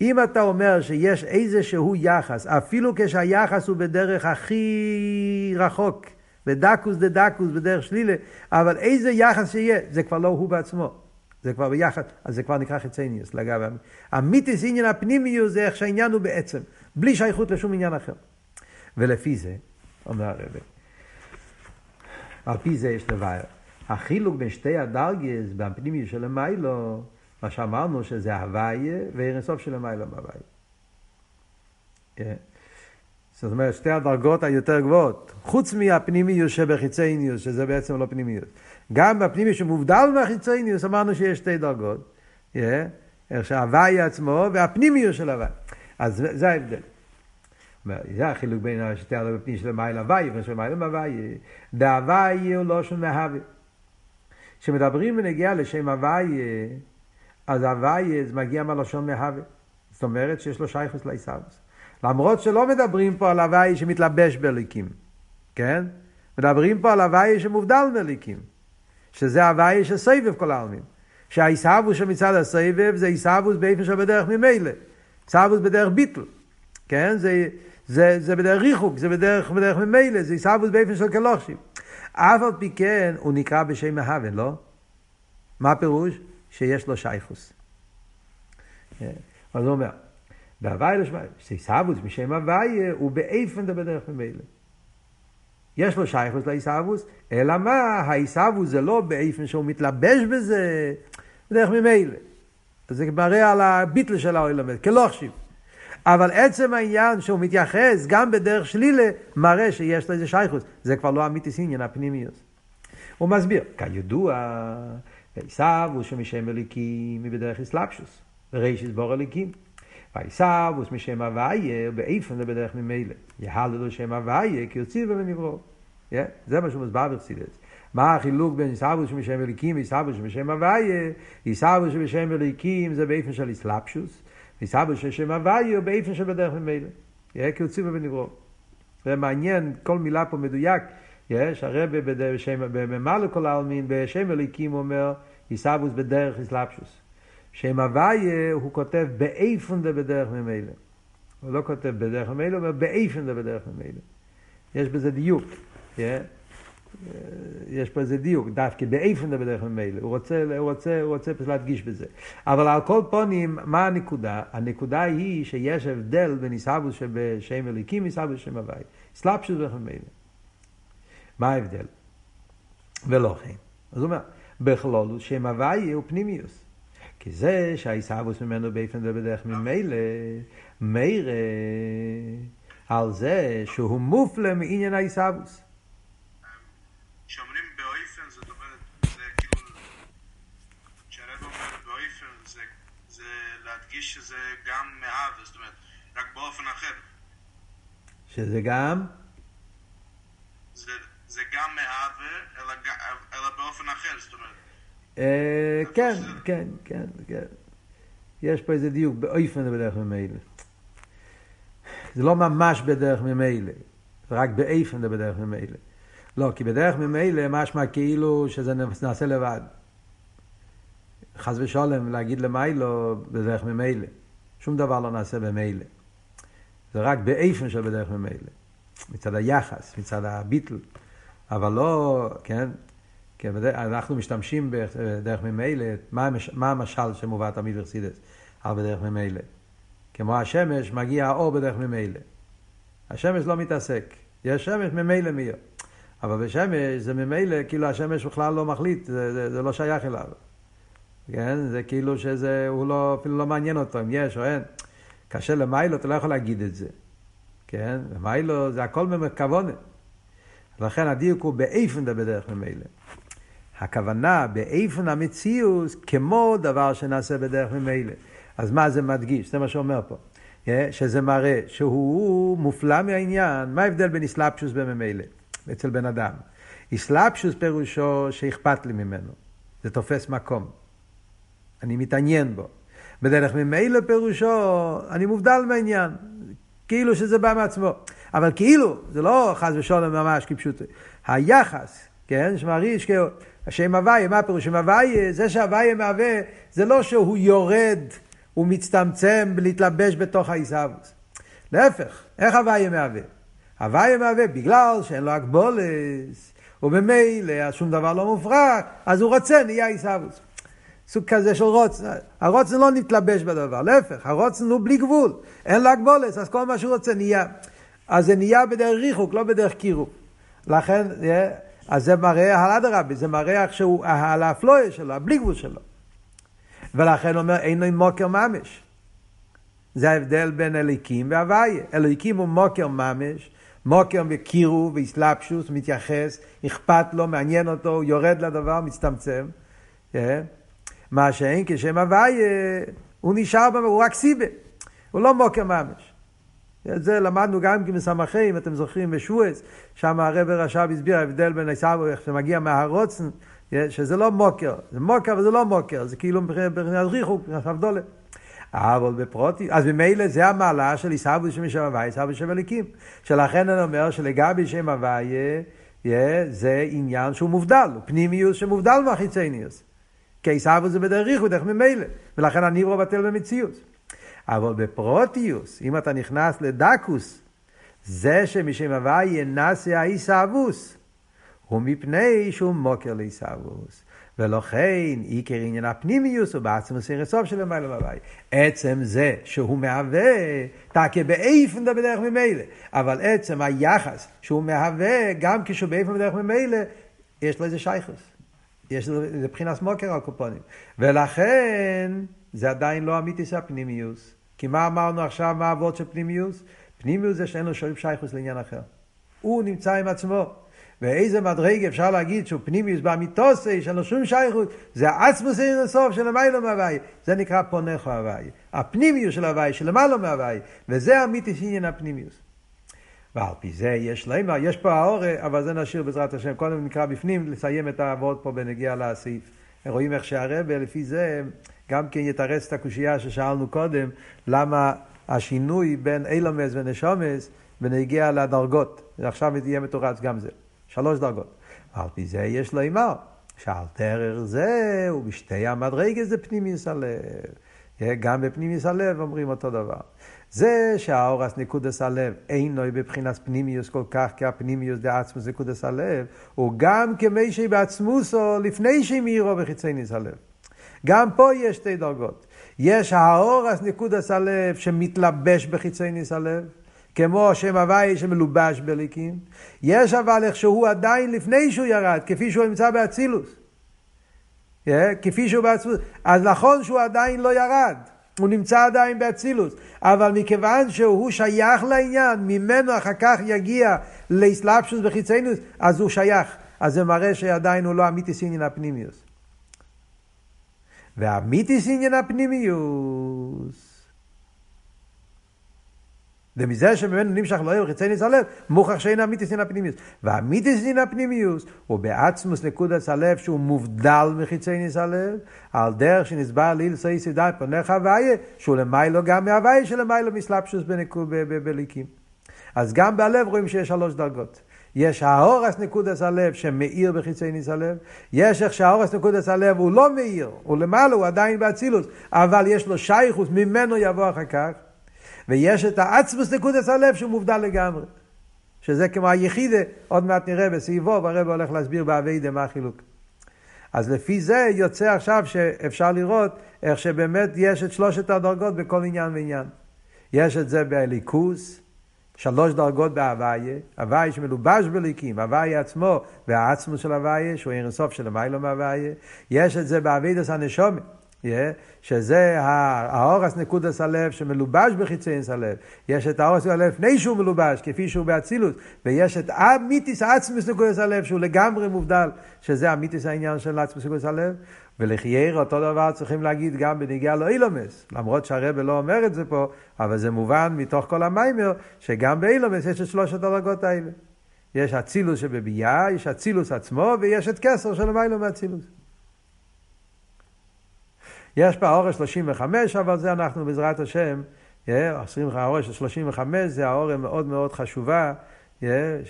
אם אתה אומר שיש איזשהו יחס, אפילו כשהיחס הוא בדרך הכי רחוק, בדקוס דדקוס, בדרך שלילה, אבל איזה יחס שיהיה, זה כבר לא הוא בעצמו. זה כבר ביחד, אז זה כבר נקרא חיצניוס, לגבי המיתיס עניין הפנימיוס זה איך שהעניין הוא בעצם, בלי שייכות לשום עניין אחר. ולפי זה, אומר הרב, על פי זה יש לבאר. החילוק בין שתי הדרגס בפנימיוס של המיילו, מה שאמרנו שזה הוויה ואירנסוף של המיילו בהוויה. כן. זאת אומרת, שתי הדרגות היותר גבוהות, חוץ מהפנימיוס שבחיצניוס, שזה בעצם לא פנימיוס. גם בפנימי שמובדל מהחיצוניוס אמרנו שיש שתי דרגות. איך שההוואי עצמו והפנימיות של הוואי. אז זה ההבדל. זה החילוק בין שתי הדרגות בפנים של הוואי ושל מייל הוואי. דהוואי הוא לא שם מהווה. כשמדברים בנגיעה לשם הוואי, אז הוואי זה מגיע מהלשון מהווה. זאת אומרת שיש לו שייכוס לעיסאוויס. למרות שלא מדברים פה על הוואי שמתלבש בליקים, כן? מדברים פה על הוואי שמובדל בליקים. שזה הוויה של סבב כל העלמין. שהעיסאוווס שמצד הסבב זה עיסאוווס באיפה שבדרך ממילא. עיסאוווס בדרך ביטל. כן? זה, זה, זה בדרך ריחוק, זה בדרך, בדרך ממילא, זה עיסאוווס באיפה של קלושים. אף על פי כן הוא נקרא בשם מהווה, לא? מה הפירוש? שיש לו שייכוס. כן. אז הוא אומר, בהוויה לשמע, שעיסאוווס בשם הוויה הוא באיפן בדרך ממילא. יש לו שייכוס לעיסאוווס, אלא מה, העיסאוווס זה לא באיפן שהוא מתלבש בזה, בדרך ממילא. זה מראה על הביטל של העולם, כלוכשיב. אבל עצם העניין שהוא מתייחס גם בדרך שלילה, מראה שיש לו איזה שייכוס. זה כבר לא אמיתיס עניין, הפנימיוס. הוא מסביר, כידוע, עיסאוווס שמשם אליקים מבדרך אסלאפשוס, ורישיס בור אליקים. ועיסאוווס משם הוויה, באיפן זה בדרך ממילא. יהללו שם הוויה, כי יוציא ונברוא. זה מה שהוא מסבר בחסידס. מה החילוק בין עיסאוווס שמשם אליקים ועיסאוווס שמשם הוויה? עיסאוווס שבשם אליקים זה באיפן של אסלאפשוס, עיסאוווס ששם הוויה הוא באיפן של בדרך ממילא. כי יוציא ונברוא. זה מעניין, כל מילה פה מדויק. יש, הרב במעלה כל העלמין, בשם אליקים אומר, עיסאוווס בדרך אסלאפשוס. שם הוויה הוא כותב באיפן דה בדרך ממילא. הוא לא כותב בדרך ממילא, הוא אומר באיפן דה בדרך ממילא. יש בזה דיוק. Yeah. יש פה איזה דיוק, דווקא באיפן בדרך ממילא, הוא רוצה, הוא רוצה, הוא רוצה פשוט להדגיש בזה. אבל על כל פונים, מה הנקודה? הנקודה היא שיש הבדל בין עיסאוווס שבשם אליקים ועיסאוווס בשם הוואי. סלאפשוס בדרך ממילא. מה ההבדל? ולא כן. אז הוא אומר, בכלול שם הוואי הוא פנימיוס. כי זה שהעיסאוווס ממנו באיפן ובדרך ממילא, מילא על זה שהוא מופלא מעניין העיסאוווס. כשאומרים באויפן, זאת אומרת, זה כאילו, כשהרב אומר באויפן, זה, זה להדגיש שזה גם מהווה, זאת אומרת, רק באופן אחר. שזה גם? זה, זה גם מהווה, אלא, אלא באופן אחר, זאת אומרת. אה, כן, כן, כן, כן. יש פה איזה דיוק, באויפן בדרך ממילא. זה לא ממש בדרך ממילא, רק באיפן זה בדרך ממילא. לא, כי בדרך ממילא משמע כאילו שזה נעשה לבד. חס ושלום להגיד למיילו בדרך ממילא. שום דבר לא נעשה במילא. זה רק באיפן של בדרך ממילא. מצד היחס, מצד הביטל. אבל לא, כן, כן אנחנו משתמשים בדרך ממילא, מה, מה המשל שמובא תמיד ברסידס על בדרך ממילא? כמו השמש, מגיע האור בדרך ממילא. השמש לא מתעסק, יש שמש ממילא מי. אבל בשמש זה ממילא, כאילו השמש בכלל לא מחליט, זה, זה, זה לא שייך אליו. כן? זה כאילו שזה, הוא לא, אפילו לא מעניין אותו אם יש או אין. קשה למיילו, אתה לא יכול להגיד את זה. כן? למיילו זה הכל במרכבונה. לכן הדיוק הוא באיפן בדרך ממילא. הכוונה באיפן המציאות כמו דבר שנעשה בדרך ממילא. אז מה זה מדגיש? זה מה שאומר פה. שזה מראה שהוא מופלא מהעניין, מה ההבדל בין אסלאפשוס בממילא אצל בן אדם? אסלאפשוס פירושו שאכפת לי ממנו, זה תופס מקום, אני מתעניין בו. בדרך ממילא פירושו, אני מובדל מהעניין, כאילו שזה בא מעצמו. אבל כאילו, זה לא חס ושלום ממש כפשוט. היחס, כן, שמריש, כאילו, השם הוויה, מה פירוש? שם הוויה, זה שהוויה מהווה, זה לא שהוא יורד הוא מצטמצם להתלבש בתוך העיסאוויס. להפך, איך הוויה מהווה? הוויה מהווה בגלל שאין לו הגבולס, ובמילא שום דבר לא מופרח, אז הוא רוצה, נהיה עיסאוויס. סוג כזה של רוצן. הרוצן לא נתלבש בדבר, להפך, הרוצן הוא בלי גבול, אין לו הגבולס, אז כל מה שהוא רוצה נהיה. אז זה נהיה בדרך ריחוק, לא בדרך קירוב. לכן, אז זה מראה על אדרבה, זה מראה שהוא, על האפלואה שלו, הבלי גבול שלו. ולכן הוא אומר, אין לו מוקר ממש. זה ההבדל בין אליקים והוויה. אליקים הוא מוקר ממש, מוקר וקירו ואסלאפשוס, מתייחס, אכפת לו, מעניין אותו, הוא יורד לדבר, מצטמצם. Yeah. אה? מה שאין כשם הוויה, הוא נשאר, הוא רק סיבה, הוא לא מוקר ממש. את זה למדנו גם כן בסמכי, אם אתם זוכרים, בשבועס, שם הרב רש"ב הסביר ההבדל בין עשיו, איך שמגיע מהרוצן, שזה לא מוקר, זה מוקר וזה לא מוקר, זה כאילו מבחינת ריחוק, מבחינת הבדולת. אבל בפרוטי, אז ממילא זה המעלה של עיסאווי שם שם הוויה, עיסאווי שם הליקים. שלכן אני אומר שלגבי שם הוויה, זה עניין שהוא מובדל, הוא פנימיוס שמובדל מהחיצניוס. כי עיסאווי זה בדרך ריחוק, דרך ממילא, ולכן הניברו בטל במציאות. אבל בפרוטיוס, אם אתה נכנס לדקוס, זה שמשם הוויה נעשה העיסאוווס. הוא מפני שהוא מוקר לעיסאוווס. ולכן עיקר עניין הפנימיוס הוא בעצם הסיר הסוף של למעלה מהווי. עצם זה שהוא מהווה, תקה באיפן דה בדרך ממילא. אבל עצם היחס שהוא מהווה, גם כשהוא באיפן בדרך ממילא, יש לו איזה שייכוס. יש לו איזה בחינת מוקר על קופונים. ולכן זה עדיין לא אמיתיס הפנימיוס. כי מה אמרנו עכשיו, מה האבות של פנימיוס? פנימיוס זה שאין לו שואלים שייכוס לעניין אחר. הוא נמצא עם עצמו. ואיזה מדרג אפשר להגיד שהוא פנימיוס באמיתוסי, שאין לו שום שייכות, זה עצמוס אין הסוף של המיילו מהווי. זה נקרא פונך הווי. הפנימיוס של הווי, של למעלה מהווי. וזה אמיתיס עניין הפנימיוס. ועל פי זה יש לימה, יש פה האור, אבל זה נשאיר בעזרת השם. קודם נקרא בפנים, לסיים את העבוד פה בנגיע לסעיף. רואים איך שהרבה, לפי זה, גם כן יתרץ את הקושייה ששאלנו קודם, למה השינוי בין אילומס ונשומס בנגיע לדרגות. עכשיו יהיה מתורץ גם זה. שלוש דרגות. על פי זה יש לו אימר, שעל תרר זה, ובשתי המדרגה זה פנימיוס הלב. גם בפנימיוס הלב אומרים אותו דבר. זה שהאורס נקודס הלב אינו בבחינת פנימיוס כל כך כהפנימיוס דעצמוס נקודס הלב, הוא גם כמי שבעצמוסו לפני שמאירו בחיצי ניס הלב. גם פה יש שתי דרגות. יש האורס נקודס הלב שמתלבש בחיצי ניס הלב, כמו שם הוואי שמלובש בליקים. יש אבל איך שהוא עדיין לפני שהוא ירד, כפי שהוא נמצא באצילוס. Yeah, כפי שהוא באצילוס. אז נכון שהוא עדיין לא ירד. הוא נמצא עדיין באצילוס, אבל מכיוון שהוא שייך לעניין, ממנו אחר כך יגיע לאסלאפשוס וחיצנוס, אז הוא שייך. אז זה מראה שעדיין הוא לא אמיתיס עניין הפנימיוס. ואמיתיס עניין הפנימיוס ומזה שממנו נמשך לא יהיה חיצי ניס הלב, מוכח שאין אמיתיס אין הפנימיוס. והאמיתיס אין הפנימיוס הוא בעצמוס נקודס הלב שהוא מובדל מחיצי ניס הלב, על דרך שנסבר ליל סי סידי פונך הוויה, שהוא למיילו גם מהוויה שלמיילו מסלפשוס בליקים. אז גם בלב רואים שיש שלוש דרגות. יש האורס נקודס הלב שמאיר בחיצי ניס הלב, יש איך שהאורס נקודס הלב הוא לא מאיר, הוא למעלה, הוא עדיין באצילוס, אבל יש לו שייכוס, ממנו יבוא אחר כך. ויש את העצמוס נקודס הלב שהוא מובדל לגמרי. שזה כמו היחידה, עוד מעט נראה בסביבו, והרב הולך להסביר באביידה מה החילוק. אז לפי זה יוצא עכשיו שאפשר לראות איך שבאמת יש את שלושת הדרגות בכל עניין ועניין. יש את זה באליקוס, שלוש דרגות בהוויה, הוויה שמלובש בליקים, הוויה עצמו והעצמוס של הוויה, שהוא אין סוף של המיילו מהוויה. יש את זה בעבודת הנשמות. Yeah, שזה הארוס נקודס הלב שמלובש בחיצוניוס הלב. יש את הארוס הלב לפני שהוא מלובש, כפי שהוא באצילות, ויש את אמיתית עצמוס נקודס הלב שהוא לגמרי מובדל, שזה אמיתית העניין של עצמוס נקודס הלב. ולכאורה אותו דבר צריכים להגיד גם בנוגע לעולמות, למרות שהרבי לא אומר את זה פה, אבל זה מובן מתוך כל המאמר, שגם בעולמות יש את שלושת הדרגות האלה. יש אצילוס שבביאה, יש אצילוס עצמו, ויש את כסר של המיילו מאצילוס. יש פה האורש 35, אבל זה אנחנו בעזרת השם, האורש של 35 זה האורש מאוד מאוד חשובה,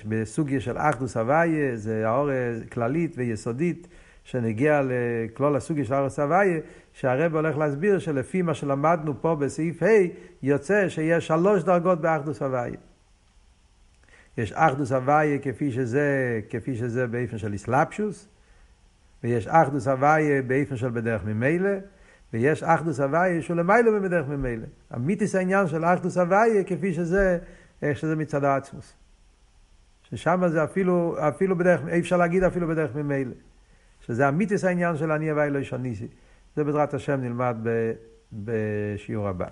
בסוגיה של אחדוס הוויה, זה האורש כללית ויסודית, שנגיע לכלול הסוגיה של ארץ הוויה, שהרב הולך להסביר שלפי מה שלמדנו פה בסעיף ה', יוצא שיש שלוש דרגות באחדוס הוויה. יש אחדוס הוויה כפי שזה, כפי שזה באיפן של איסלאפשוס, ויש אחדוס הוויה באיפן של בדרך ממילא, ויש אחדוס הוויה שהוא למיילו ובדרך ממילא. המיתיס העניין של אחדוס הוויה כפי שזה, איך שזה מצד העצמוס. ששם זה אפילו, אפילו בדרך, אי אפשר להגיד אפילו בדרך ממילא. שזה המיתיס העניין של אני הוויה לא ישניסי. זה בעזרת השם נלמד בשיעור הבא.